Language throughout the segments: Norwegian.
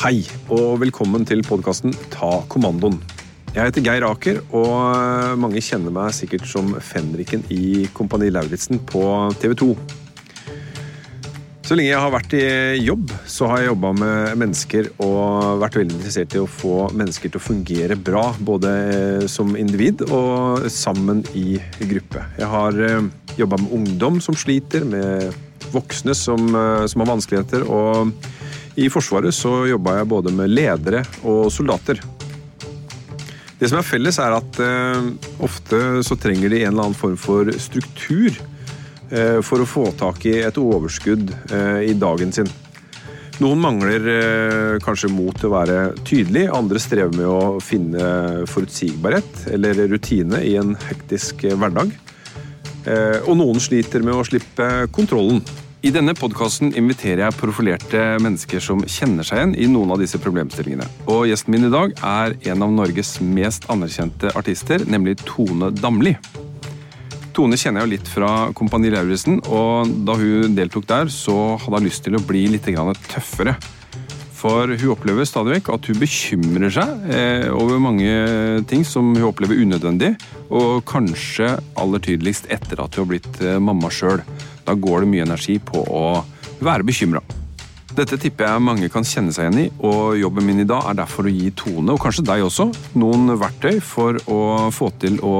Hei, og velkommen til podkasten Ta kommandoen. Jeg heter Geir Aker, og mange kjenner meg sikkert som fenriken i Kompani Lauritzen på TV 2. Så lenge jeg har vært i jobb, så har jeg jobba med mennesker og vært veldig interessert i å få mennesker til å fungere bra, både som individ og sammen i gruppe. Jeg har jobba med ungdom som sliter, med voksne som, eh, som har vanskeligheter, og i Forsvaret så jobba jeg både med ledere og soldater. Det som er felles, er at eh, ofte så trenger de en eller annen form for struktur eh, for å få tak i et overskudd eh, i dagen sin. Noen mangler eh, kanskje mot til å være tydelig, andre strever med å finne forutsigbarhet eller rutine i en hektisk eh, hverdag. Eh, og noen sliter med å slippe kontrollen. I denne podkasten inviterer jeg profilerte mennesker som kjenner seg igjen i noen av disse problemstillingene. Og gjesten min i dag er en av Norges mest anerkjente artister, nemlig Tone Damli. Tone kjenner jeg jo litt fra Kompani Lauritzen, og da hun deltok der, så hadde hun lyst til å bli litt tøffere. For hun opplever stadig vekk at hun bekymrer seg eh, over mange ting som hun opplever unødvendig, og kanskje aller tydeligst etter at hun har blitt eh, mamma sjøl. Da går det mye energi på å være bekymra. Dette tipper jeg mange kan kjenne seg igjen i, og jobben min i dag er derfor å gi Tone, og kanskje deg også, noen verktøy for å få til å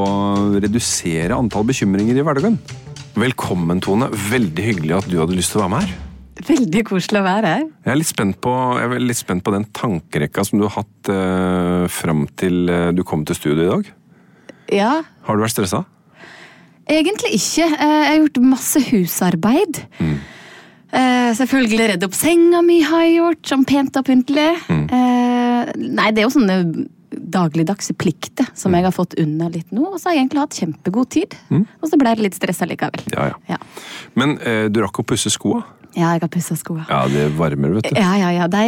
redusere antall bekymringer i hverdagen. Velkommen, Tone. Veldig hyggelig at du hadde lyst til å være med her. Veldig koselig å være her. Jeg er litt spent på, jeg er litt spent på den tankerekka som du har hatt eh, fram til eh, du kom til studio i dag. Ja, Har du vært stressa? Egentlig ikke. Eh, Jeg har gjort masse husarbeid. Eh, Selvfølgelig redd opp senga mi har jeg gjort, sånn pent og pyntelig. Eh, Nei, det er jo sånne dagligdagse plikter som jeg har fått unna litt nå. Og så har jeg egentlig hatt kjempegod tid. Og så ble det litt stressa likevel. Ja, ja. Ja. Men eh, du rakk å pusse skoa? Ja, jeg har pussa skoene. Ja, det varmer, vet du. Ja, ja, ja. De,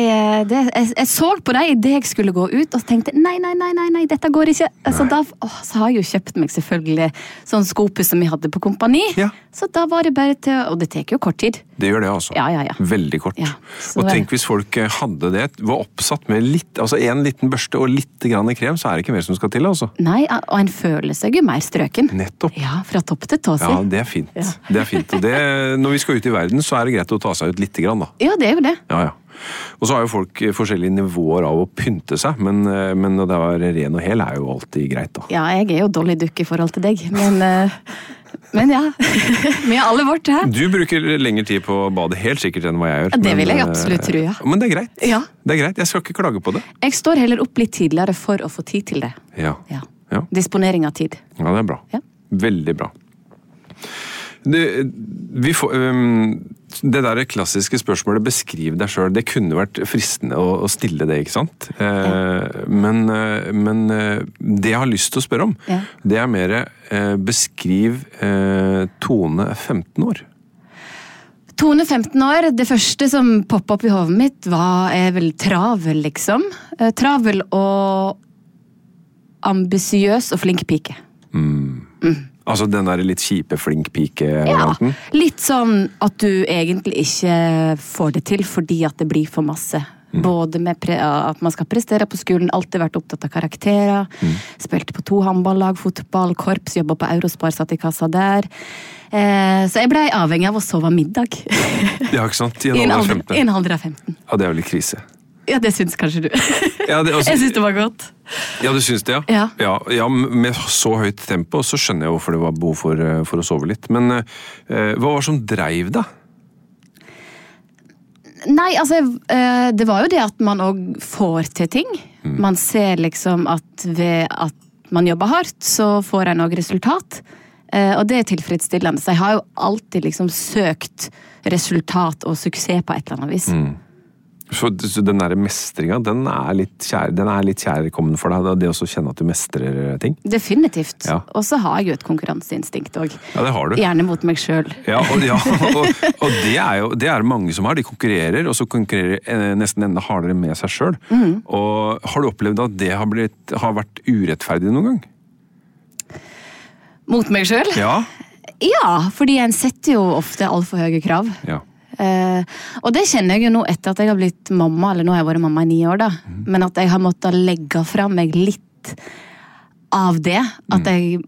de, jeg, jeg så på dem idet jeg skulle gå ut, og tenkte nei, nei, nei, nei, nei dette går ikke. Så, da, åh, så har jeg jo kjøpt meg selvfølgelig sånn skopuss som vi hadde på Kompani. Ja. Så da var det bare til Og det tar jo kort tid. Det gjør det, altså. Ja, ja, ja. Veldig kort. Ja, og det- tenk hvis folk eh, hadde det, var oppsatt med litt, altså en liten børste og litt grann krem, så er det ikke mer som skal til, altså. Nei, og en føler seg jo mer strøken. Nettopp. Ja, fra topp til tå. Ja, det er fint. Det er fint. Og det, når vi skal ut i verden, så er det greit å ta seg ut lite grann, da. Ja, det er jo det. Ja, ja. Og så har jo folk eh, forskjellige nivåer av å pynte seg, men, eh, men å være ren og hel er jo alltid greit, da. Ja, jeg er jo dårlig Duck i forhold til deg, men, eh, men ja. Vi har alle vårt her. Du bruker lengre tid på badet helt sikkert enn hva jeg gjør. Ja, det vil jeg absolutt tro, ja. Men det er greit. Ja. Det er greit. Jeg skal ikke klage på det. Jeg står heller opp litt tidligere for å få tid til det. Ja. Ja. Ja. Disponering av tid. Ja, det er bra. Ja. Veldig bra. Det, vi får, øhm, det der klassiske spørsmålet 'beskriv deg sjøl', det kunne vært fristende å, stille det, ikke sant? Eh, men, eh, men eh, det jeg har lyst til å spørre om, Ja. det er mer beskriv Tone 15 år. Tone 15 år, det første som poppa opp i hodet mitt, var er vel travel, liksom. Travel og ambisiøs og flink pike. Mm. Altså den der litt kjipe flink Ja, pike-varianten? litt sånn at du egentlig ikke får det til fordi at det blir for masse. Både med at man skal prestere på skolen, alltid vært opptatt av karakterer. Spilte på to håndballag, fotball, korps, jobba på Eurospar, satt i kassa der. Eh, så jeg blei avhengig av å sove middag. Ja, ikke sant? I en alder av alder, 15. i en alder av 15. Ja, det er jo litt krise. Ja, det syns kanskje du. Ja, det, altså, jeg syns det var godt. ja, du syns det, ja? Ja. ja? ja, Med så høyt tempo så skjønner jeg hvorfor det var behov for, eh, for å sove litt. Men uh, hva var det som dreiv deg? Nei, altså uh, Det var jo det at man òg får til ting. Man ser liksom at ved at man jobber hardt, så får en òg resultat. Uh, Og det er tilfredsstillende. Så jeg har jo alltid liksom søkt resultat og suksess på et eller annet vis. Så, så den der mestringa, den er litt kjær, den er litt kjærkommen for deg? Det å kjenne at du mestrer eh, ting? Definitivt. Ja. Og så har jeg jo et konkurranseinstinkt òg. Ja, det har du. Gjerne mot meg sjøl. Ja, og, ja, og, og det er jo det er mange som har. De konkurrerer, og så konkurrerer eh, nesten enda hardere med seg sjøl. Og har du opplevd at det har, blitt, har vært urettferdig noen gang? Mot meg sjøl? Ja. Ja, fordi en setter jo ofte altfor høye krav. ja. Eh, og det kjenner jeg jo nå etter at jeg har blitt mamma, eller nå har jeg vært mamma i ni år, da. Men at jeg har måttet legge fra meg litt av det. At jeg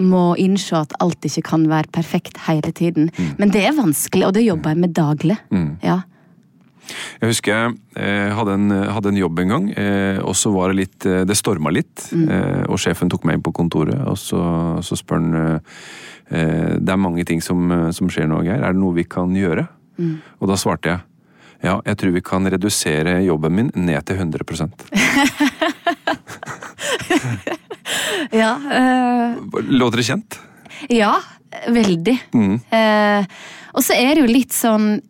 må innse at alt ikke kan være perfekt hele tiden. Men det er vanskelig, og det jobber jeg med daglig. Ja. Jeg husker jeg eh, hadde, en, hadde en jobb en gang, eh, og så var det litt Det storma litt. Eh, og sjefen tok meg inn på kontoret, og så, så spør han Det er mange ting som, som skjer nå, Geir. Er det noe vi kan gjøre? Og da svarte jeg ja, jeg tror vi kan redusere jobben min ned til 100% Ja, Øh... Låter det kjent? ja veldig. Eh, og så er det jo litt sånn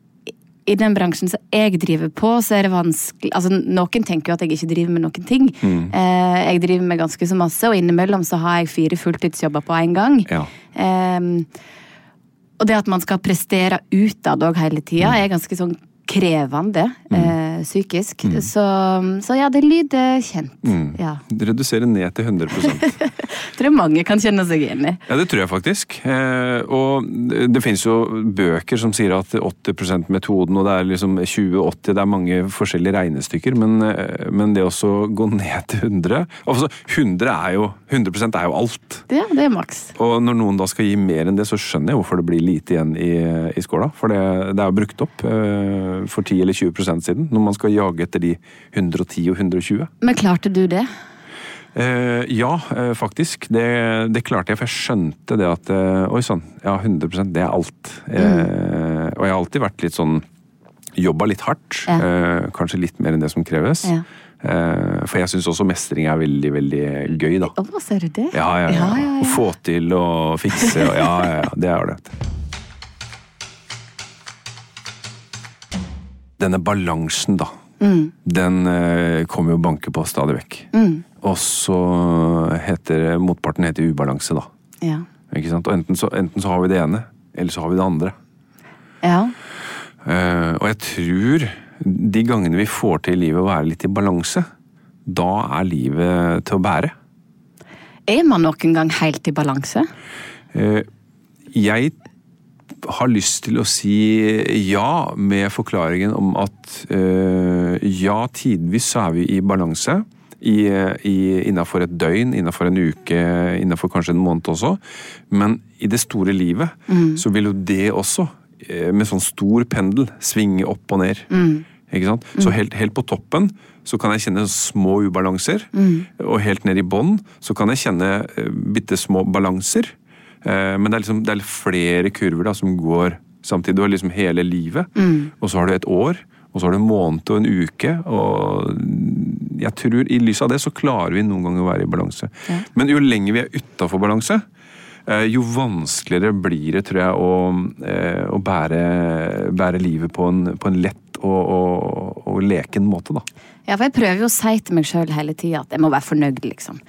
i den bransjen som jeg driver på, så er det vanskelig altså Noen tenker jo at jeg ikke driver med noen ting. Eh, jeg driver med ganske så masse, og innimellom så har jeg fire fulltidsjobber på en gang. Ja. Eh, og det at man skal prestere utad òg hele tida, er ganske sånn krevende eh, psykisk. Så, så ja, det lyder kjent. Ja. Redusere ned til 100 Jeg tror mange kan kjenne seg igjen i. Ja, det tror jeg faktisk. Eh, og det finnes jo bøker som sier at 80% metoden, og det er liksom 20-80, det er mange forskjellige regnestykker, men, eh, men det også gå ned til 100 Altså, 100 er jo 100% er jo alt. Ja, det er maks. Og når noen da skal gi mer enn det, så skjønner jeg hvorfor det blir lite igjen i, i skåla. For det, det er jo brukt opp eh, for 10 eller 20% siden, når man skal jage etter de 110 og 120. Men klarte du det? Eh, ja, eh, faktisk. Det, det klarte jeg, for jeg skjønte det at eh, Oi sann, ja 100% det er alt. Eh, og jeg har alltid vært litt sånn Jobba litt hardt. Ja. Eh, kanskje litt mer enn det som kreves. Ja. Eh, for jeg syns også mestring er veldig, veldig gøy, da. Å, ser du det? Ja, ja, ja. Å få til og fikse og Ja, ja, ja. Det er det. Denne balansen, da. Mm. Den kommer jo og banker på stadig vekk. Og så heter motparten heter ubalanse, da. Ja. Ikke sant? Og enten så, enten så har vi det ene, eller så har vi det andre. ja. Uh, og jeg tror de gangene vi får til i livet å være litt i balanse, da er livet til å bære. Er man noen gang helt i balanse? Uh, jeg har lyst til å si ja, med forklaringen om at uh, ja, tidvis så er vi i balanse. I, i, innenfor et døgn, innenfor en uke, innenfor kanskje en måned også. Men i det store livet så vil jo det også, eh, med sånn stor pendel, svinge opp og ned. Ikke sant? Så helt, helt på toppen så kan jeg kjenne små ubalanser, og helt ned i bånn så kan jeg kjenne eh, bitte små balanser. Eh, Men det er, liksom, det er flere kurver da, som går samtidig. Du har liksom hele livet, og så har du et år, og så har du en måned og en uke. Og jeg tror i lys av det så klarer vi noen ganger å være i balanse. Men jo lenger vi er utafor balanse, eh, jo vanskeligere blir det, tror jeg, å, eh, å bære, bære livet på en, på en lett og, og, og leken måte, da. Ja, for Jeg prøver jo å si til meg sjøl hele tida at jeg må være fornøyd. liksom.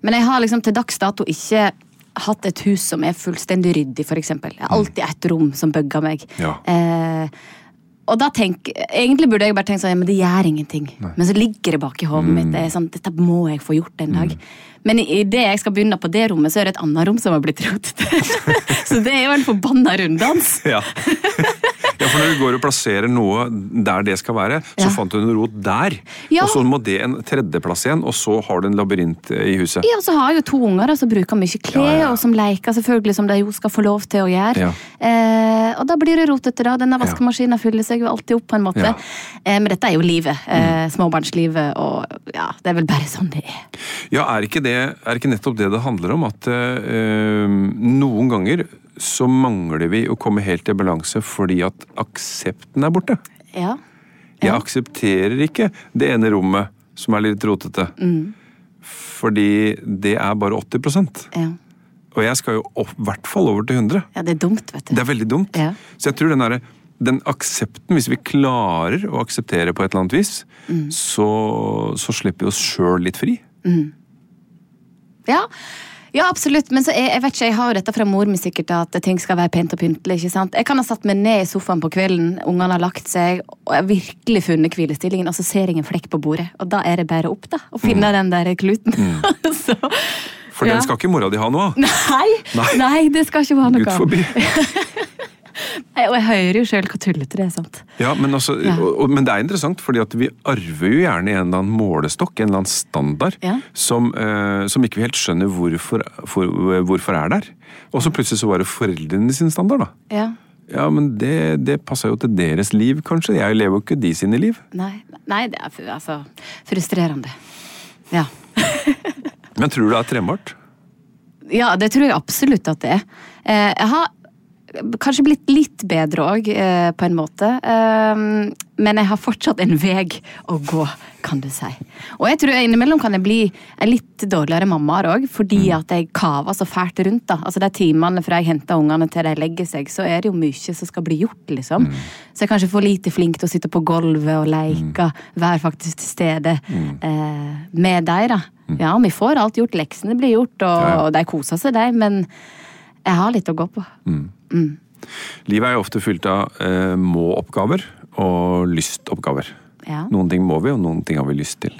Men jeg har liksom til dags dato ikke hatt et hus som er fullstendig ryddig, f.eks. Jeg har alltid et rom som bugger meg. Ja. Eh, og da tenk, Egentlig burde jeg bare tenkt sånn, ja, men det gjør ingenting. Men så ligger det bak i hodet mitt. det sånn, Dette må jeg få gjort en dag. Men i i det jeg skal begynne på det rommet, så er det et annet rom som har blitt rotete. så det er jo en forbanna runddans. Ja. ja, for når du går og plasserer noe der det skal være, så Ja. fant du en rot der. Ja. Og så må det en tredjeplass igjen, og så har du en labyrint i huset. Ja, og så har jeg jo to unger da, som bruker mye klær, og som leker selvfølgelig som de jo skal få lov til å gjøre. Eh, og da blir det rotete, da. Denne vaskemaskinen fyller seg jo alltid opp på en måte. Eh, men dette er jo livet. Eh, Mm. småbarnslivet, og ja, det er vel bare sånn det er. Ja, er ikke det er ikke nettopp det det handler om? At eh, noen ganger så mangler vi å komme helt i balanse fordi at aksepten er borte. Ja. Jeg aksepterer ikke det ene rommet som er litt rotete. Mm. Fordi det er bare 80 Ja. Og jeg skal jo opp, i hvert fall over til 100. ja, det er dumt, vet du. Det er veldig dumt. Ja. Så jeg tror den, der, den aksepten, hvis vi klarer å akseptere på et eller annet vis, Mm. så, så slipper vi oss sjøl litt fri. Ja. Ja, absolutt. Men så er, jeg vet ikke, jeg har jo dette fra mor mi sikkert, at ting skal være pent og pyntelig. ikke sant? Jeg kan ha satt meg ned i sofaen på kvelden, ungene har lagt seg, og jeg har virkelig funnet hvilestillingen, og så ser jeg en flekk på bordet. Og da er det bare opp, da. Å finne den der kluten. så, For Ja. den skal ikke mora di ha av. Nei, Nei. det skal ikke ha noe av. Og jeg hører jo sjøl hvor tullete det er. sant? Ja, men, altså, Ja. og, men det er interessant, fordi at vi arver jo gjerne en eller annen målestokk, en eller annen standard, Ja. som, eh, som ikke vi helt skjønner hvorfor, for, hvorfor er der. Og så plutselig så var det foreldrene sin standard, da. Ja. Ja, men det, det passer jo til deres liv, kanskje. Jeg lever jo ikke de sine liv. Nei, nei, det er altså frustrerende. Ja. Men tror du det er trenbart? Ja, det tror jeg absolutt at det er. Eh, Jeg har kanskje blitt litt bedre òg, på en måte. Eh, Men jeg har fortsatt en vei å gå, kan du si. Og jeg tror innimellom kan jeg bli en litt dårligere mamma òg, fordi at jeg kaver så fælt rundt. da. Altså De timene fra jeg henter ungene til de legger seg, så er det jo mye som skal bli gjort, liksom. Så jeg er kanskje for lite flink til å sitte på gulvet og leke, være faktisk til stede eh, med dem, da. Ja, vi får alt gjort, leksene blir gjort, og, Ja, ja. og de koser seg, de, men jeg har litt å gå på. Livet er jo ofte fylt av eh, må-oppgaver og lystoppgaver. Ja. Noen ting må vi, og noen ting har vi lyst til.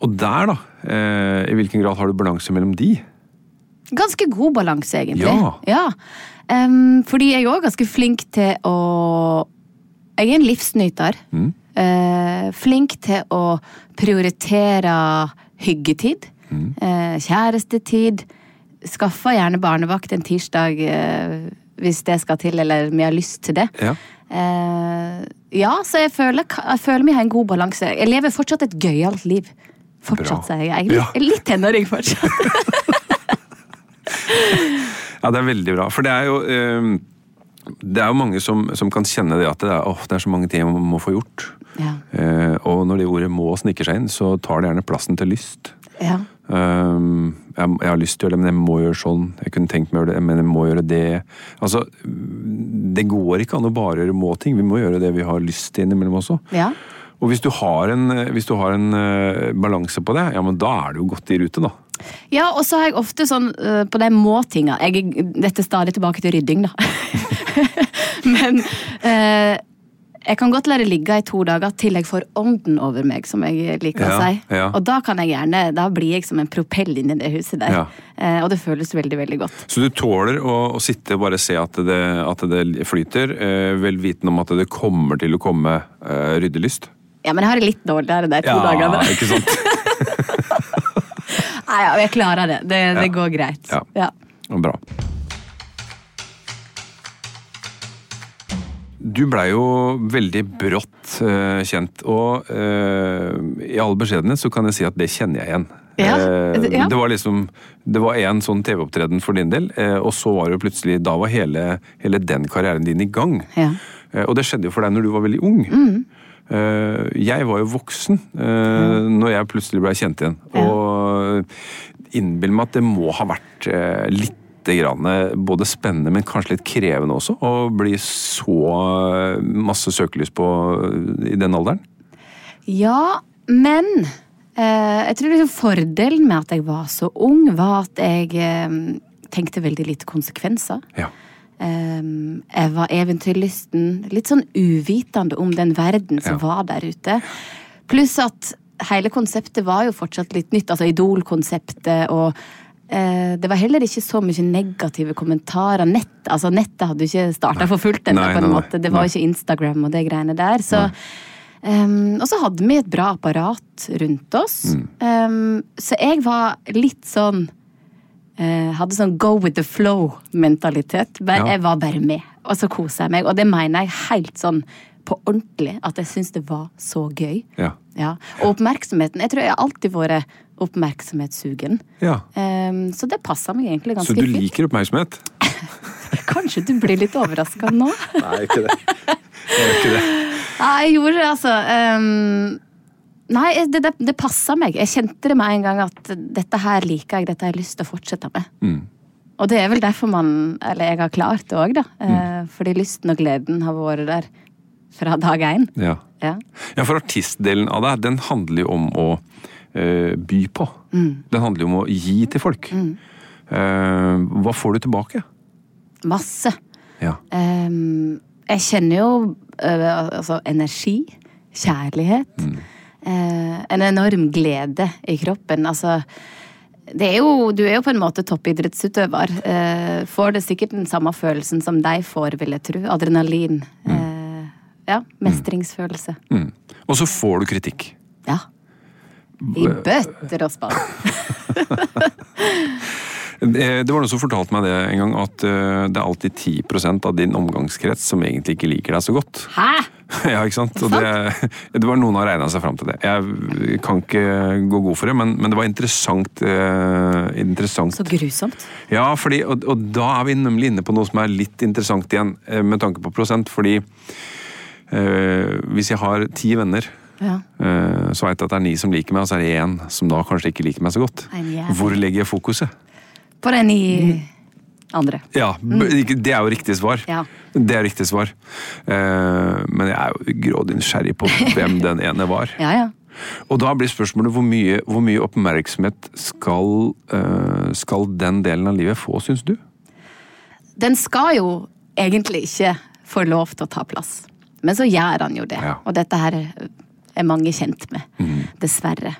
Og der, da, eh, i hvilken grad har du balanse mellom de? Ganske god balanse, egentlig. Ja. Em, fordi jeg er òg ganske flink til å Jeg er en livsnyter. Eh, flink til å prioritere hyggetid. Eh, kjærestetid. Skaffer gjerne barnevakt en tirsdag eh, hvis det skal til, eller vi har lyst til det. Ja. Eh, ja, så jeg føler, jeg føler vi har en god balanse. Jeg lever fortsatt et gøyalt liv. Fortsatt, sier jeg. Jeg er litt, litt tenåring fortsatt. Ja, det er veldig bra. For det er jo eh, Det er jo mange som, som kan kjenne det at det er, oh, det er så mange ting man må få gjort. Ja. Eh, og når det ordet 'må' sniker seg inn, så tar det gjerne plassen til lyst. Ja. Um, jeg, jeg har lyst til å gjøre det, men jeg må gjøre sånn. Jeg kunne tenkt meg å gjøre det, men jeg må gjøre det. Altså, Det går ikke an å bare gjøre må-ting. Vi må gjøre det vi har lyst til innimellom også. Ja. Og hvis du har en, hvis du har en uh, balanse på det, ja, men da er du jo godt i rute, da. Ja, og så har jeg ofte sånn uh, på de må-tinga Dette er stadig tilbake til rydding, da. Men øh, jeg kan godt la det ligge i to dager til jeg får ånden over meg, som jeg liker å si. ja. Og da kan jeg gjerne, da blir jeg som en propell inni det huset der. Ja. Eh, og det føles veldig, veldig godt. Så du tåler å, å sitte og bare se at det, at det flyter, eh, vel vitende om at det kommer til å komme eh, ryddelyst? Ja, men jeg har det litt dårligere de to dagene. ikke sant? Nei, ja, jeg klarer det. Det, det Ja. går greit. Ja. Ja. Bra. Du blei jo veldig brått uh, kjent, og uh, i all beskjedenhet så kan jeg si at det kjenner jeg igjen. Ja, Eh, ja. Det var liksom Det var én sånn TV-opptreden for din del, og så var det jo plutselig Da var hele, hele den karrieren din i gang. Ja. Og det skjedde jo for deg når du var veldig ung. Eh, jeg var jo voksen uh, når jeg plutselig ble kjent igjen. Og innbill meg at det må ha vært uh, litt både spennende, men kanskje litt krevende også, å bli så eh, masse søkelys på eh, i den alderen. Ja, men eh, jeg tror liksom fordelen med at jeg var så ung, var at jeg eh, tenkte veldig lite konsekvenser. Ja. Ehm, jeg var eventyrlysten. Litt sånn uvitende om den verden som Ja. var der ute. Pluss at hele konseptet var jo fortsatt litt nytt. Altså Idol-konseptet og eh, det var heller ikke så mye negative kommentarer. Nett, altså Nettet hadde jo ikke starta for fullt ennå, på en måte. Det var Nei. ikke Instagram og det greiene der. Så Um, og så hadde vi et bra apparat rundt oss. Mm. Um, så jeg var litt sånn uh, Hadde sånn go with the flow-mentalitet. Ja. Jeg var bare med, og så kosa jeg meg. Og det mener jeg helt sånn på ordentlig. At jeg syns det var så gøy. Ja. Ja. Og oppmerksomheten. Jeg tror jeg alltid vært oppmerksomhetssugen. ja. Um, så det passa meg egentlig ganske fint. Så du fint. liker oppmerksomhet? Kanskje du blir litt overraska nå? Nei, ikke det. Jeg ikke det. Ja, jeg gjorde det, altså. Um, nei, det, det, det passa meg. Jeg kjente det med en gang at dette her liker jeg, dette har jeg lyst til å fortsette med. Mm. Og det er vel derfor man, eller jeg har klart det òg, da. Mm. Eh, fordi lysten og gleden har vært der fra dag én. Ja. Ja. ja, for artistdelen av deg, den handler jo om å by på. Mm. Den handler jo om å gi til folk. Eh, hva får du tilbake? Masse. Ja. Jeg kjenner jo øh, altså energi, kjærlighet. Mm. eh, en enorm glede i kroppen. Altså, det er jo, du er jo på en måte toppidrettsutøver. Eh, får det sikkert den samme følelsen som de får, vil jeg tro. Adrenalin. Eh, ja, mestringsfølelse. Mm. Og så får du kritikk. Ja. I bøtter og spann. Det var noen som fortalte meg det en gang, at eh, det er alltid 10 av din omgangskrets som egentlig ikke liker deg så godt. Hæ?! Ja, ikke sant? Det, det var noen har regna seg fram til det. Jeg kan ikke gå god for det, men, men det var interessant. eh, interessant. Så grusomt. Ja, fordi, og, og da er vi nemlig inne på noe som er litt interessant igjen, eh, med tanke på prosent. Fordi eh, hvis jeg har ti venner, Ja. eh, så veit jeg at det er ni som liker meg, og så er det én som da kanskje ikke liker meg så godt. Hvor legger jeg fokuset? På den i andre. Ja, b- det er jo riktig svar. Mm. Ja. Det er riktig svar. Eh, men jeg er jo grådig nysgjerrig på hvem den ene var. Ja, ja. Og da blir spørsmålet hvor mye, hvor mye oppmerksomhet skal, eh, skal den delen av livet få, syns du? Den skal jo egentlig ikke få lov til å ta plass. Men så gjør han jo det. Ja. Og dette her er mange kjent med. Dessverre.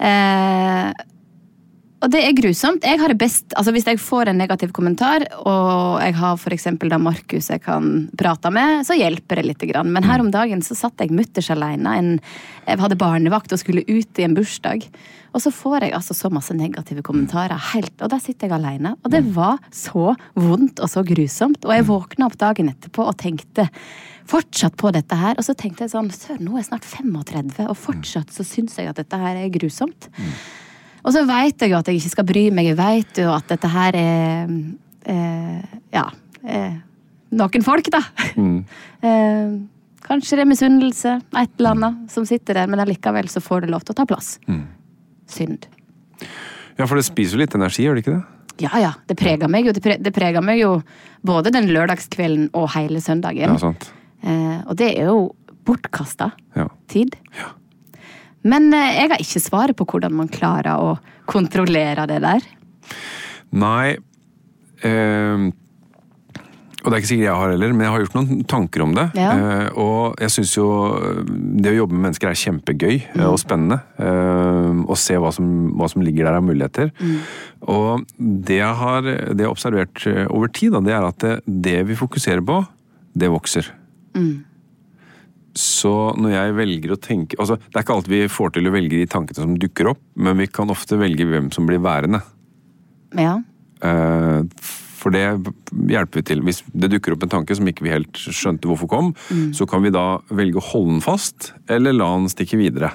Eh, og det er grusomt. Jeg har det best, altså Hvis jeg får en negativ kommentar, og jeg har for da Markus jeg kan prate med, så hjelper det litt. Men her om dagen så satt jeg mutters alene. En, jeg hadde barnevakt og skulle ut i en bursdag. Og så får jeg altså så masse negative kommentarer. Helt, og der sitter jeg alene. Og det var så vondt og så grusomt. Og jeg våkna opp dagen etterpå og tenkte fortsatt på dette her. Og så tenkte jeg sånn Søren, nå er jeg snart 35, og fortsatt så syns jeg at dette her er grusomt. Og så veit jeg jo at jeg ikke skal bry meg. Jeg veit jo at dette her er eh, Ja. Eh, noen folk, da. Eh, kanskje det er misunnelse, et eller annet, som sitter der, men allikevel så får det lov til å ta plass. Synd. Ja, for det spiser jo litt energi, gjør det ikke det? Ja ja, det preger meg jo. Det, pre det preger meg jo både den lørdagskvelden og hele søndagen. Ja, sant. Eh, og det er jo bortkasta Ja. tid. Men eh, jeg har ikke svaret på hvordan man klarer å kontrollere det der. Nei eh, Og det er ikke sikkert jeg har heller, men jeg har gjort noen tanker om det. Ja. Eh, og jeg syns jo eh, det å jobbe med mennesker er kjempegøy mm. og spennende. Eh, og se hva som, hva som ligger der av muligheter. Og det jeg har det jeg har observert over tid, da, det er at det, det vi fokuserer på, det vokser. Så når jeg velger å tenke altså Det er ikke alltid vi får til å velge de tankene som dukker opp, men vi kan ofte velge hvem som blir værende. Ja. Eh, For det hjelper vi til. Hvis det dukker opp en tanke som ikke vi helt skjønte hvorfor kom, så kan vi da velge å holde den fast, eller la den stikke videre.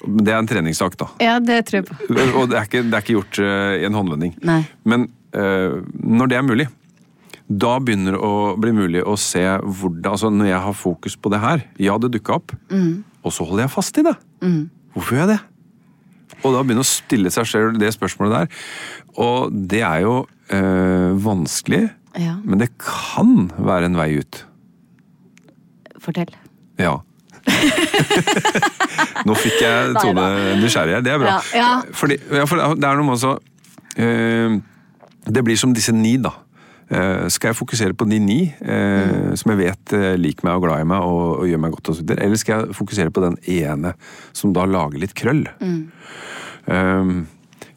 Det er en treningssak, da. ja, det tror jeg på. Og det er ikke, det er ikke gjort eh, i en håndvending. Nei. Men eh, når det er mulig, da begynner det å bli mulig å se hvordan altså Når jeg har fokus på det her, ja, det dukka opp, og så holder jeg fast i det. Hvorfor gjør jeg det? Og da begynner å stille seg selv det spørsmålet der. Og det er jo øh, vanskelig, Ja. men det kan være en vei ut. Fortell. Ja. Nå fikk jeg Tone nysgjerrig her, det er bra. Ja, ja. Fordi, for det er noe med altså øh, Det blir som disse ni, da. Eh, skal jeg fokusere på de ni eh, som jeg vet eh, liker meg og glad i meg og, og gjør meg godt, og så videre, eller skal jeg fokusere på den ene som da lager litt krøll? Um,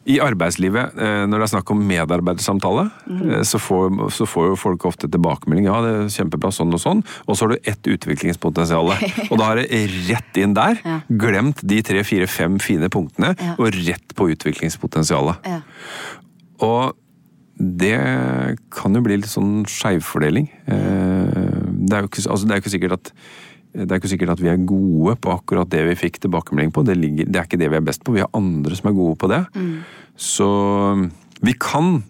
I arbeidslivet, når det er snakk om medarbeidersamtale, eh, så, får, så får jo folk ofte tilbakemelding ja, det er kjempebra sånn og sånn, og så har du ett utviklingspotensial. Og da er det rett inn der. Ja. Glemt de tre, fire, fem fine punktene, Ja. og rett på utviklingspotensialet. Ja. Og det kan jo bli litt sånn skjevfordeling. Eh, Det er jo ikke, altså det er ikke sikkert at det er ikke sikkert at vi er gode på akkurat det vi fikk tilbakemelding på. Det, ligger, det er ikke det vi er best på. Vi har andre som er gode på det. Så vi kan,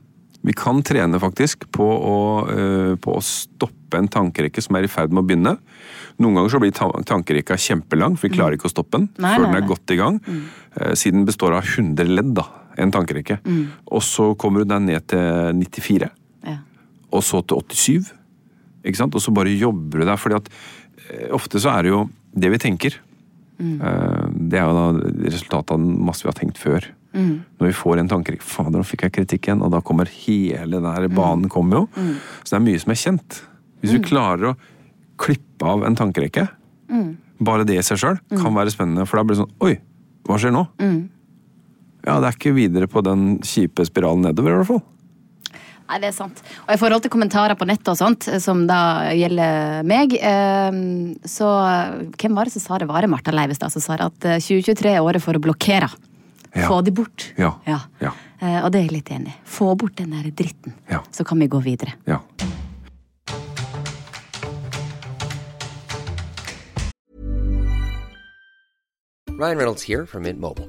vi kan trene faktisk på å, eh, på å stoppe en tankerekke som er i ferd med å begynne. Noen ganger så blir ta- tankerekka kjempelang, for vi klarer ikke å stoppe den Nei, før nei, den er nei. godt i gang. Eh, Siden den består av 100 ledd, da, en tankerekke. Og så kommer du deg ned til 94 Ja. og så til 87. Ikke sant? Og så bare jobber du der, fordi at eh, ofte så er det jo det vi tenker. Mm. det er jo da resultatet av masse vi har tenkt før. Når vi får en tankerekke Fader, nå fikk jeg kritikk igjen. Og da kommer hele den banen kommer jo. Så det er mye som er kjent. Hvis vi klarer å klippe av en tankerekke, bare det i seg sjøl, kan være spennende. For da blir det sånn Oi, hva skjer nå? Ja, det er ikke videre på den kjipe spiralen nedover, i hvert fall. Nei, det er sant. Og i forhold til kommentarer på nettet og sånt, som da gjelder meg, eh, så Hvem var det som sa det? Var det Martha Leivestad som sa det? At eh, 2023 er året for å blokkere. Ja. Få de bort. Ja. Ja. Eh, Og det er jeg litt enig i. Få bort den der dritten, Ja. så kan vi gå videre. Ja. Ryan Reynolds here from Mint Mobile.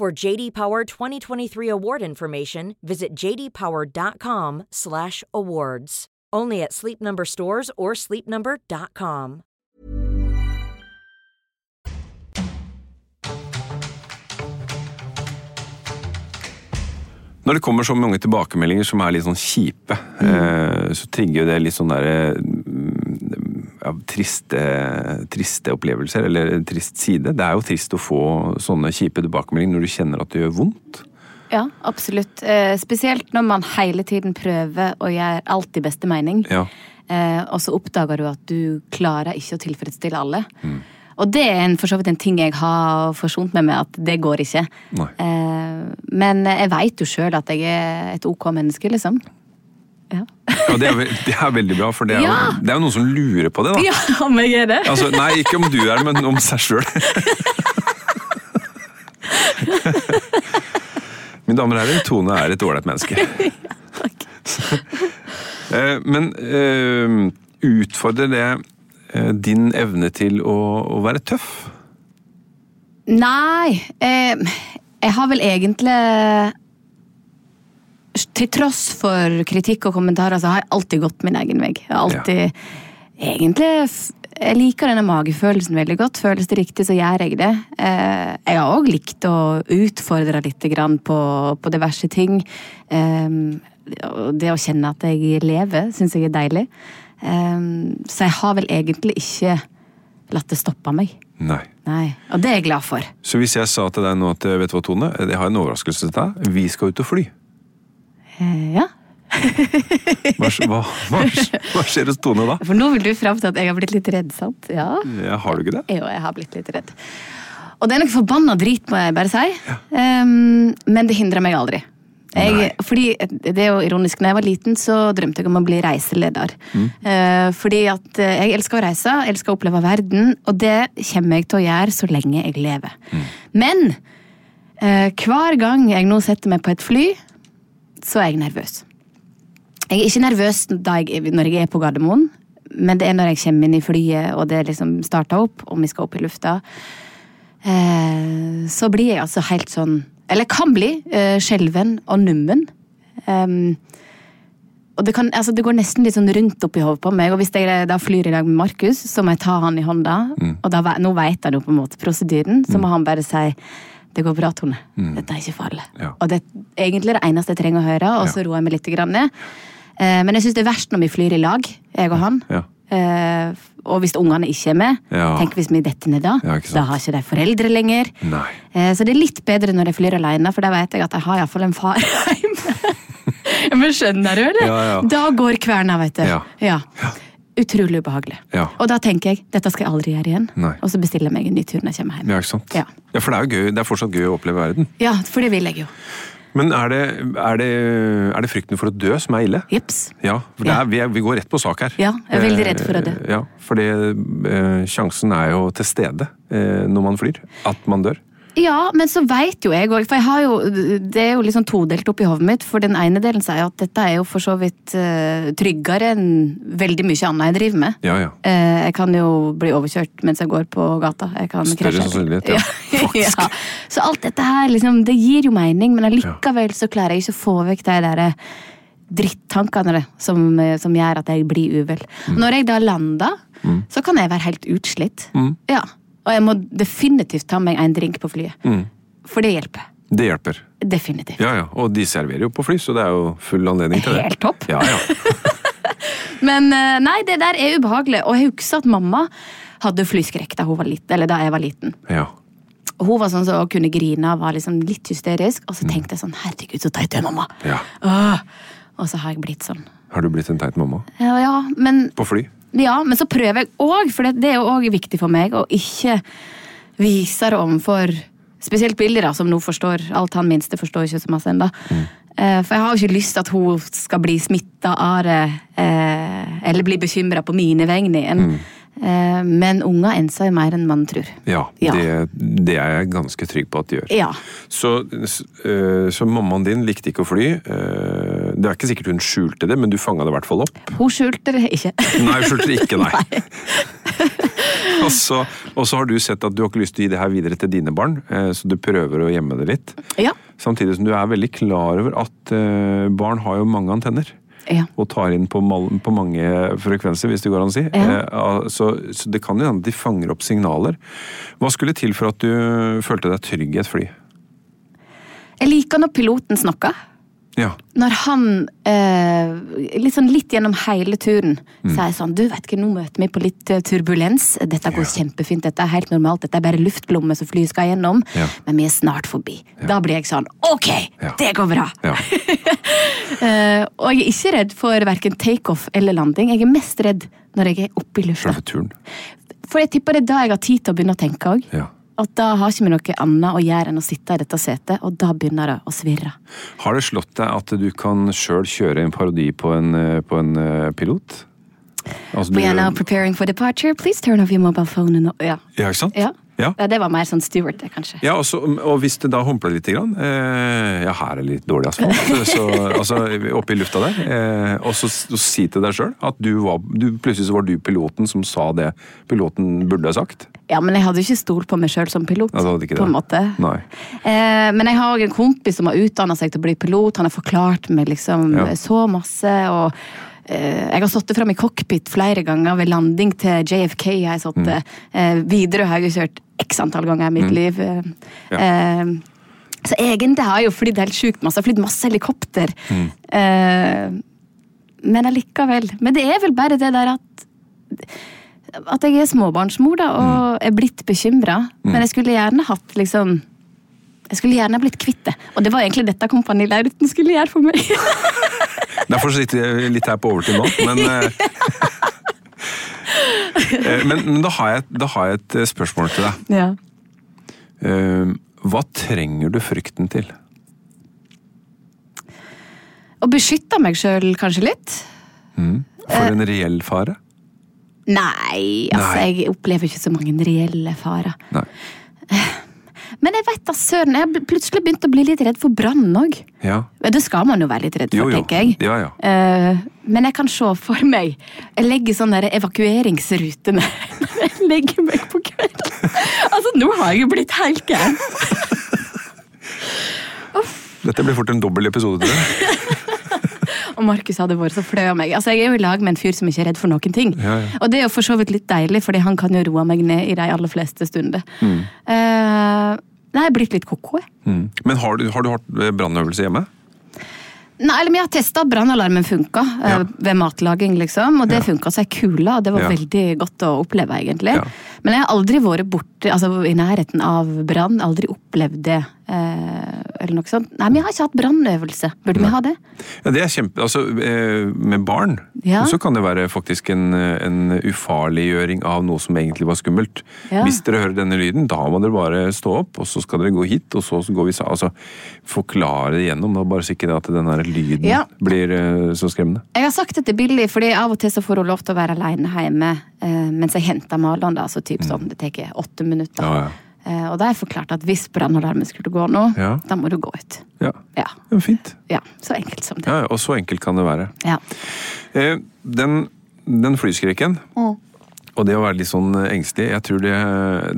For JD Power 2023 award information, visit jdpower.com/awards. Only at Sleep Number stores or sleepnumber.com. Når det kommer så mange tilbakemeldinger som er litt sånn kjipe, eh, så trigger det litt sånn derre mm, ja, triste, triste opplevelser, eller en trist side. Det er jo trist å få sånne kjipe tilbakemeldinger når du kjenner at det gjør vondt. Ja, absolutt. Eh, spesielt når man hele tiden prøver å gjøre alt i beste mening. Ja. Eh, og så oppdager du at du klarer ikke å tilfredsstille alle. Og det er en, for så vidt en ting jeg har forsont meg med, at det går ikke. Eh, men jeg veit jo sjøl at jeg er et ok menneske, liksom. Ja. Ja, det, er, det er veldig bra, for det er, Ja. jo, det er jo noen som lurer på det, da. ja, om jeg er det? Altså, nei, ikke om du er, det, men om seg sjøl. Mine damer og herrer, Tone er et ålreit menneske. ja, takk. Men uh, utfordrer det uh, din evne til å, å være tøff? Nei. Uh, jeg har vel egentlig Til tross for kritikk og kommentarer, så har jeg alltid gått min egen vei. Jeg har alltid Egentlig f- Jeg liker denne magefølelsen veldig godt. Føles det riktig, så gjør jeg det. Eh, jeg har òg likt å utfordre litt på, på diverse ting. Eh, det å kjenne at jeg lever, syns jeg er deilig. Ehm, så jeg har vel egentlig ikke latt det stoppe meg. Nei. Nei, Og det er jeg glad for. Så hvis jeg sa til deg nå at vet du hva, Tone, jeg har en overraskelse til deg. Vi skal ut og fly. Eh, ja. Hva, hva, hva, hva skjer hos Tone da? For nå vil du fram til at jeg har blitt litt redd, sant? Ja. Ja, har du ikke det? Jo, jeg har blitt litt redd. Og det er noe forbanna drit, må jeg bare si. Ehm, men det hindrer meg aldri. Jeg, fordi Det er jo ironisk, når jeg var liten, så drømte jeg om å bli reiseleder. Eh, fordi at eh, jeg elsker å reise, elsker å oppleve verden, og det kommer jeg til å gjøre så lenge jeg lever. Men uh, hver gang jeg nå setter meg på et fly, så er jeg nervøs. Jeg er ikke nervøs jeg, når jeg er på Gardermoen, men det er når jeg kommer inn i flyet og det liksom starter opp, og vi skal opp i lufta. Eh, så blir jeg altså helt sånn Eller kan bli eh, skjelven og nummen. Um, og det, kan, altså det går nesten litt sånn rundt oppi hodet på meg. Og hvis jeg da flyr i dag med Markus, så må jeg ta han i hånda. Og da, nå vet han jo på en måte prosedyren, så må han bare si det går bra, Tone. Dette er ikke farlig. Ja. Og det er egentlig det eneste jeg trenger å høre, og så roer jeg meg litt grann ned. Eh, men jeg syns det er verst når vi flyr i lag, jeg og han. Ja. Eh, og hvis ungene ikke er med, Ja. tenk hvis vi detter ned da. Ja, da har ikke de foreldre lenger. Eh, så det er litt bedre når jeg flyr alene, for da vet jeg at jeg har iallfall en far hjemme. Men skjønner du, eller? Ja, ja. Da går kverna, vet du. Ja. Utrolig ubehagelig. Ja. Og da tenker jeg dette skal jeg aldri gjøre igjen. Nei. Og så bestiller jeg meg en ny tur når jeg kommer hjem. Ja, ikke sant? Ja. Ja, for det er jo gøy. Det er fortsatt gøy å oppleve verden. Ja, for det vil jeg jo. Men er det, er det, er det frykten for å dø som er ille? Jeps. Ja, for er, vi, vi går rett på sak her. Ja, jeg er veldig redd for å dø. Eh, Ja, fordi eh, sjansen er jo til stede eh, når man flyr. At man dør. Ja, men så veit jo jeg òg, for jeg har jo, det er jo liksom todelt oppi hodet mitt. For den ene delen sier at dette er jo for så vidt uh, tryggere enn veldig mye annet jeg driver med. Ja, ja. Uh, jeg kan jo bli overkjørt mens jeg går på gata. Jeg kan Større sannsynlighet, ja. Ja. Så alt dette her, liksom, det gir jo mening, men allikevel så klarer jeg ikke å få vekk de der drittankene det, som, eh, som gjør at jeg blir uvel. Mm. Når jeg da lander, så kan jeg være helt utslitt. Ja. Og jeg må definitivt ta meg en drink på flyet. For det hjelper. Det hjelper. Definitivt. Ja, ja. Og de serverer jo på fly, så det er jo full anledning til det. Helt topp. Ja, ja. Men eh, nei, det der er ubehagelig. Og jeg husker at mamma hadde flyskrekk da, hun var liten, eller da jeg var liten. ja. Hun var sånn som kunne grine og var liksom litt hysterisk. Og så tenkte jeg sånn herregud, så teit du er, mamma. Ja. Åh. Og så har jeg blitt sånn. Har du blitt en teit mamma? Ja, ja, men, På fly? Ja, men så prøver jeg òg, for det, det er jo òg viktig for meg å ikke vise det overfor Spesielt Billy, da, som nå forstår alt. Han minste forstår ikke så masse ennå. Eh, For jeg har jo ikke lyst til at hun skal bli smitta av det, eh, eller bli bekymra på mine vegne igjen. Mm. Men unger enser jo mer enn man tror. Ja, Ja. Det, det er jeg ganske trygg på at de gjør. Ja. Så, så mammaen din likte ikke å fly. Det er ikke sikkert hun skjulte det, men du fanga det i hvert fall opp. Hun skjulte det ikke. Nei, hun skjulte det ikke, nei. og, så, og så har du sett at du har ikke lyst til å gi det her videre til dine barn, øh, så du prøver å gjemme det litt. Ja. Samtidig som du er veldig klar over at øh, barn har jo mange antenner. Ja. Og tar inn på, på mange frekvenser, hvis det går an å si. Ja. Eh, så, så det kan jo hende de fanger opp signaler. Hva skulle til for at du følte deg trygg i et fly? Jeg liker når piloten snakker. Ja. Når han eh, sånn litt gjennom hele turen Mm. sier sånn Du vet ikke, nå møter vi på litt eh, turbulens. Dette går kjempefint. Dette er helt normalt. Dette er bare luftlomme som flyet skal gjennom. Ja. Men vi er snart forbi. Da blir jeg sånn Ok, Ja. det går bra! ja. Eh, og jeg er ikke redd for verken takeoff eller landing. Jeg er mest redd når jeg er oppe i lufta. For jeg tipper det er da jeg har tid til å begynne å tenke òg. Ja. At da har ikke vi noe annet å gjøre enn å sitte i dette setet, og da begynner det å svirre. Har det slått deg at du kan sjøl kjøre en parodi på en, eh, på en eh, pilot? Altså, We are now preparing for departure. Please turn off your mobile phone. And... Ja. Ja, ikke sant? Ja. Ja. Det var mer sånn det, kanskje. Ja, også, og hvis det da humpler litt, grann, eh, ja, her er litt dårlig asfalt, så, altså, oppe i lufta der, eh, og så, så si til deg sjøl at du var, du, plutselig så var du piloten som sa det piloten burde ha sagt. Ja, Men jeg hadde jo ikke stolt på meg sjøl som pilot. Ja, på en måte. Eh, men jeg har òg en kompis som har utdanna seg til å bli pilot. Han har forklart meg liksom Ja. så masse. og eh, Jeg har sittet fram i cockpit flere ganger ved landing til JFK. har jeg sittet. Mm. Eh, Widerøe har jeg kjørt x antall ganger i mitt liv. Eh, Ja. eh, så egentlig har jeg jo flydd helt sjukt masse. Jeg har flydd masse helikopter. Mm. Men allikevel. Men det er vel bare det der at At jeg er småbarnsmor da, og er blitt bekymra. Men jeg skulle gjerne hatt liksom jeg skulle gjerne blitt kvitt det. Og det var egentlig dette Kompani Lauritzen skulle gjøre for meg. Derfor sitter jeg litt her på overtid nå, men eh, eh, Men, men da, har jeg, da har jeg et eh, spørsmål til deg. ja. Hva trenger du frykten til? Å beskytte meg sjøl kanskje litt. For en reell fare? Nei, altså Nei. jeg opplever ikke så mange reelle farer. Nei. Men jeg vet da søren, jeg har plutselig begynt å bli litt redd for brann òg. Ja. Det skal man jo være litt redd for, Jo, jo. tenker jeg. Ja, ja. Eh, men jeg kan se for meg Jeg legger sånne evakueringsruter når jeg legger meg på kvelden. Altså, nå har jeg jo blitt helt gæren. Dette blir fort en dobbel episode til det. Og Markus hadde vært så flau av meg. Altså, Jeg er jo i lag med en fyr som ikke er redd for noen ting. Ja, ja. Og det er jo for så vidt litt deilig, fordi han kan jo roe meg ned i de aller fleste stunder. Mm. Uh, nei, jeg er blitt litt koko, jeg. Mm. Men har du, har du hatt eh, brannøvelse hjemme? Nei, eller Vi har testa at brannalarmen funka eh, Ja. ved matlaging, liksom. Og det Ja. funka seg kula, og det var Ja. veldig godt å oppleve, egentlig. Ja. Men jeg har aldri vært borte, altså i nærheten av brann. Aldri opplevd det. Eh, eller noe sånt. Nei, men jeg har ikke hatt brannøvelse. Burde vi ha det? Ja, det er kjempe... Altså, eh, med barn Ja. så kan det være faktisk en, en ufarliggjøring av noe som egentlig var skummelt. Ja. Hvis dere hører denne lyden, da må dere bare stå opp, og så skal dere gå hit, og så går vi. Altså, forklare det gjennom, da, bare så ikke at den her lyden Ja. blir eh, så skremmende. Jeg har sagt det til Billy, fordi av og til så får hun lov til å være alene hjemme mens jeg henter Malon. da, så typ sånn, Det tar åtte minutter. Mm. Ja, ja. Eh, og da har jeg forklart at hvis brannalarmen skulle gå nå, Ja. da må du gå ut. Ja, Ja, ja fint. ja, Så enkelt som det. Ja, og så enkelt kan det være. Ja. Eh, den, den flyskrekken, og det å være litt sånn engstelig, jeg tror det,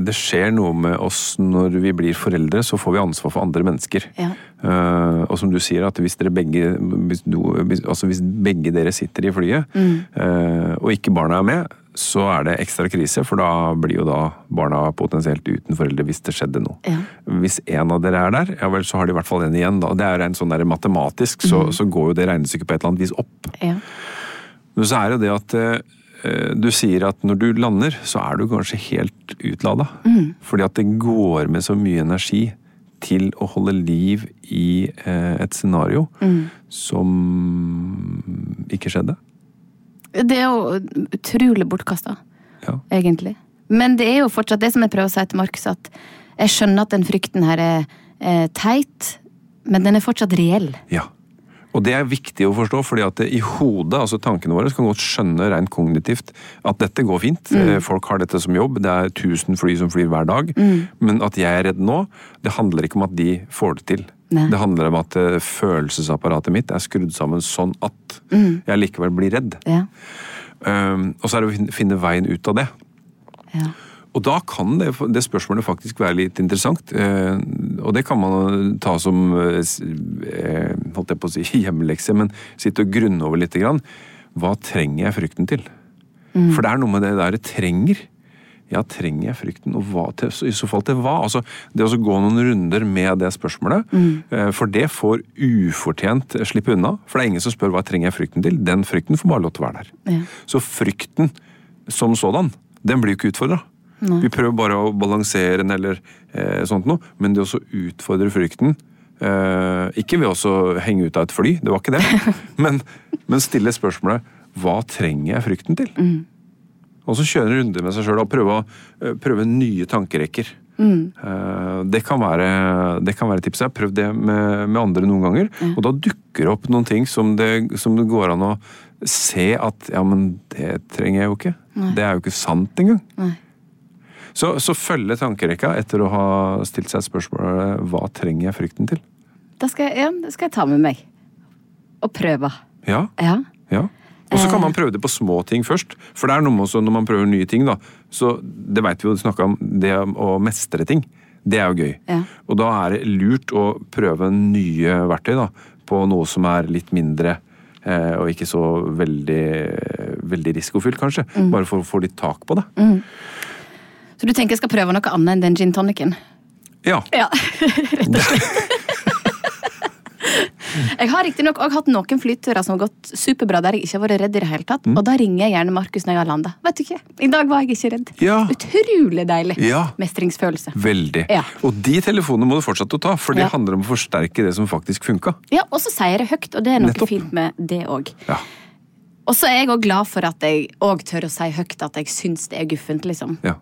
det skjer noe med oss når vi blir foreldre, så får vi ansvar for andre mennesker. Ja. Uh, og som du sier, at hvis, dere begge, hvis, du, hvis, altså hvis begge dere sitter i flyet, eh, og ikke barna er med, så er det ekstra krise, for da blir jo da barna potensielt uten foreldre hvis det skjedde noe. Ja. Hvis en av dere er der, ja vel, så har de i hvert fall en igjen. da. Det er en sånn der matematisk, så, så går jo det regnestykket på et eller annet vis opp. Ja. Men så er det det at eh, du sier at når du lander, så er du kanskje helt utlada. Fordi at det går med så mye energi til å holde liv i eh, et scenario som ikke skjedde. Det er jo utrolig bortkasta, Ja. egentlig. Men det er jo fortsatt det som jeg prøver å si til Markus, at jeg skjønner at den frykten her er eh, teit, men den er fortsatt reell. ja. Og det er viktig å forstå, fordi at i hodet, altså tankene våre, kan godt skjønne rent kognitivt at dette går fint. Mm. Folk har dette som jobb, det er 1000 fly som flyr hver dag. Men at jeg er redd nå, det handler ikke om at de får det til. Nei. Det handler om at eh, følelsesapparatet mitt er skrudd sammen sånn at jeg likevel blir redd. Ja. Um, og så er det å finne veien ut av det. Ja. Og da kan det, det spørsmålet faktisk være litt interessant. Uh, og det kan man ta som uh, eh, holdt jeg på å si, hjemmelekse, men sitte og grunne over litt. Grann. Hva trenger jeg frykten til? For det er noe med det der jeg trenger. Ja, trenger jeg frykten, og hva til, i så fall til hva? Altså, det å gå noen runder med det spørsmålet, mm. for det får ufortjent slippe unna. For det er ingen som spør hva trenger jeg frykten til. Den frykten får bare lov til å være der. Ja. Så frykten som sådan, den blir jo ikke utfordra. Vi prøver bare å balansere den eller eh, sånt noe, men det å utfordre frykten eh, Ikke ved å henge ut av et fly, det var ikke det, men, men stille spørsmålet hva trenger jeg frykten til? Og så kjøre en runde med seg sjøl og prøve, eh, prøve nye tankerekker. Mm. Det kan være, det kan være tipset. Jeg har prøvd det med, med andre noen ganger. Og da dukker det opp noen ting som det, som det går an å se at ja, men det trenger jeg jo ikke. Det er jo ikke sant engang. Nei. Så, så følge tankerekka etter å ha stilt seg spørsmålet hva trenger jeg frykten til? Da skal jeg, ja, det skal jeg ta med meg. Og prøve. Ja, Ja. ja. Og så kan man prøve det på små ting først. For det er noe med også når man prøver nye ting, da. Så det veit vi jo snakka om, det å mestre ting. Det er jo gøy. Ja. Og da er det lurt å prøve nye verktøy da, på noe som er litt mindre eh, og ikke så veldig, veldig risikofylt, kanskje. Bare for å få litt tak på det. Så du tenker jeg skal prøve noe annet enn den gin tonicen? Ja. Ja. Jeg har riktignok òg hatt noen flyturer som har gått superbra der jeg ikke har vært redd i det hele tatt. Mm. Og da ringer jeg gjerne Markus når jeg har landa. Vet du ikke, I dag var jeg ikke redd. Ja. Utrolig deilig. Ja. Mestringsfølelse. Veldig. Ja. Og de telefonene må du fortsette å ta, for det handler om å forsterke det som faktisk funka. Ja, Og så sier jeg det høyt, og det er noe Nettopp. fint med det òg. Og så er jeg òg glad for at jeg òg tør å si høyt at jeg syns det er guffent, liksom. Ja.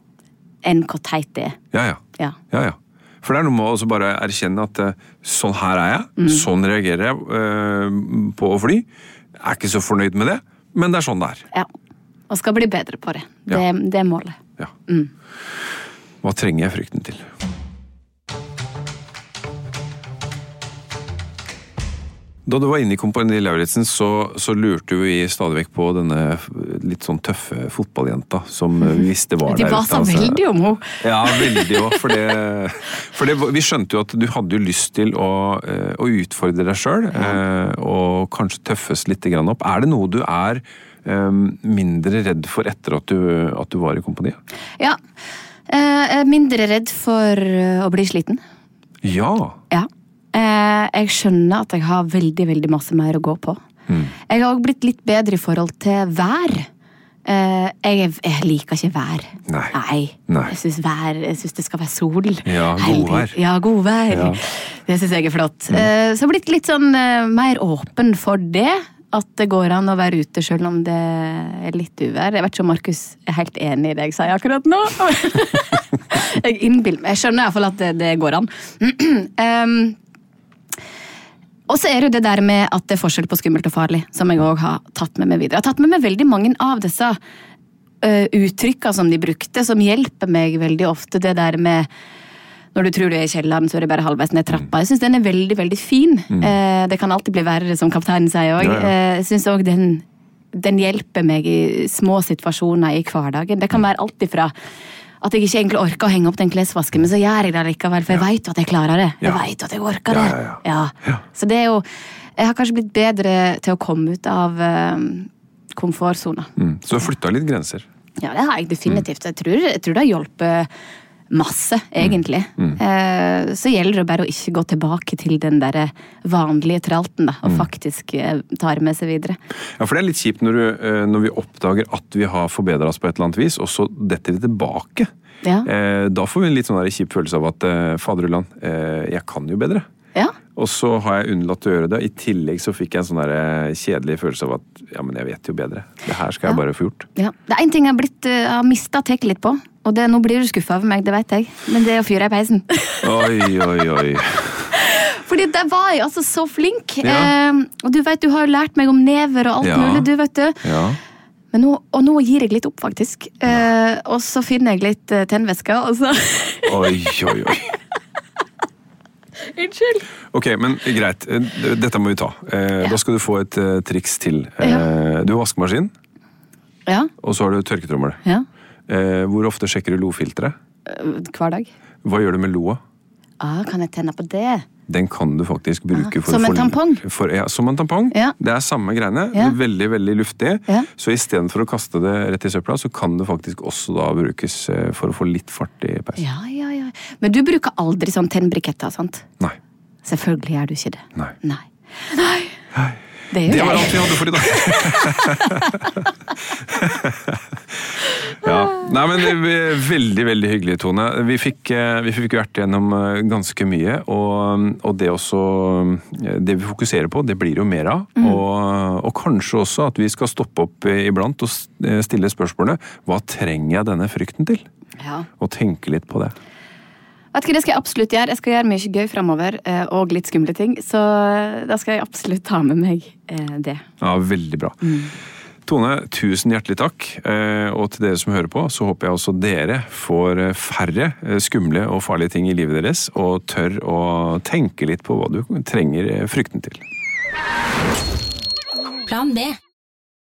Enn hvor teit det er. Ja, ja. Ja. ja, ja. For det er noe med å bare erkjenne at eh, sånn her er jeg, Mm. sånn reagerer jeg eh, på å fly. Jeg er ikke så fornøyd med det, men det er sånn det er. ja. Og skal bli bedre på det. Det, Ja. det er målet. Ja. Hva trenger jeg frykten til? Da du var inne i Kompani Lauritzen, så, så lurte vi stadig vekk på denne litt sånn tøffe fotballjenta som vi visste var De der var basa så altså. veldig om henne. Ja, veldig òg. For, det, for det, vi skjønte jo at du hadde jo lyst til å, eh, å utfordre deg sjøl, og kanskje tøffes litt opp. Er det noe du er eh, mindre redd for etter at du, at du var i kompaniet? Ja. Eh, Jeg er mindre redd for eh, å bli sliten. Ja. Ja. Eh, Jeg skjønner at jeg har veldig veldig masse mer å gå på. Mm. Jeg har også blitt litt bedre i forhold til vær. Eh, Jeg, jeg liker ikke vær. Nei. Nei. Jeg syns vær, jeg synes det skal være sol. Ja, godvær. Ja, godvær. Ja. Mm. Det syns jeg er flott. Eh, Så jeg har blitt litt sånn mer åpen for det. At det går an å være ute selv om det er litt uvær. Jeg vet ikke om Markus er helt enig i det jeg sier akkurat nå. jeg innbiller meg. Jeg skjønner iallfall at det, det går an. um, og så er det jo det der med at det er forskjell på skummelt og farlig, som jeg òg har tatt med meg videre. Jeg har tatt med meg veldig mange av disse uh, uttrykka som de brukte, som hjelper meg veldig ofte. Det der med når du tror du er i kjelleren, så er det bare halvveis ned trappa. Jeg syns den er veldig veldig fin. Eh, det kan alltid bli verre, som kapteinen sier òg. Ja, ja. uh, jeg syns òg den, den hjelper meg i små situasjoner i hverdagen. Det kan være alt ifra at jeg ikke egentlig orker å henge opp den klesvasken, men så gjør jeg det likevel, for jeg vet jo at jeg klarer det. Jeg Ja. vet at jeg orker det. Ja, ja, ja. Ja. Så det er jo Jeg har kanskje blitt bedre til å komme ut av uh, komfortsona. Mm. Så du har flytta litt grenser. Ja, det har jeg definitivt. Jeg tror, jeg tror det har hjulpet masse, egentlig. Eh, så gjelder det bare å ikke gå tilbake til den der vanlige tralten, da, og faktisk eh, ta det med seg videre. Ja, for det er litt kjipt når, du, eh, når vi oppdager at vi har forbedra oss på et eller annet vis, og så detter vi tilbake. Ja. Eh, Da får vi en litt sånn kjip følelse av at eh, faderullan, eh, jeg kan jo bedre. Ja. Og så har jeg unnlatt å gjøre det. I tillegg så fikk jeg en sånn eh, kjedelig følelse av at ja, men jeg vet jo bedre. Det her skal jeg bare få gjort. ja. Det er én ting jeg har, blitt, eh, har mista taket litt på, og det, nå blir du skuffa over meg, det vet jeg, men det er å fyre i peisen. Oi, oi, oi. Fordi der var jeg altså så flink. Ja. Eh, og du vet, du har jo lært meg om never og alt mulig, du vet du. Ja. Men nå, og nå gir jeg litt opp, faktisk. Eh, og så finner jeg litt uh, tennvæske, og så Oi, oi, oi. Unnskyld. Ok, men greit. Eh, Dette må vi ta. Eh, Da skal du få et eh, triks til. Eh, Du har vaskemaskin, Ja. og så har du tørketrommel. ja. Eh, Hvor ofte sjekker du lofilteret? Eh, Hver dag. Hva gjør du med loa? Ah, kan jeg tenne på det? Den kan du faktisk bruke Ah, for som en tampong? For, ja, som en tampong. Ja. Det er samme greiene. Ja. Veldig veldig luftig. Ja. Så istedenfor å kaste det rett i søpla, så kan det faktisk også da brukes eh, for å få litt fart i peisen. Ja, ja, ja. Men du bruker aldri sånn tennbriketter, sant? Nei. Selvfølgelig gjør du ikke det. Nei. Nei. Nei. Det Det var alt vi hadde for i dag. ja. Nei, men det er Veldig veldig hyggelig, Tone. Vi fikk, eh, vi fikk vært gjennom eh, ganske mye. Og, og det, også, eh, det vi fokuserer på, det blir jo mer av. Og, og kanskje også at vi skal stoppe opp eh, iblant og eh, stille spørsmålet hva trenger jeg denne frykten til? Ja. Og tenke litt på det. Vet ikke, Det skal jeg absolutt gjøre. Jeg skal gjøre mye gøy framover, eh, og litt skumle ting. Så eh, da skal jeg absolutt ta med meg eh, det. Ja, Veldig bra. Tone, tusen hjertelig takk. Eh, Og til dere som hører på, så håper jeg også dere får eh, færre eh, skumle og farlige ting i livet deres, og tør å tenke litt på hva du trenger frykten til. Plan B.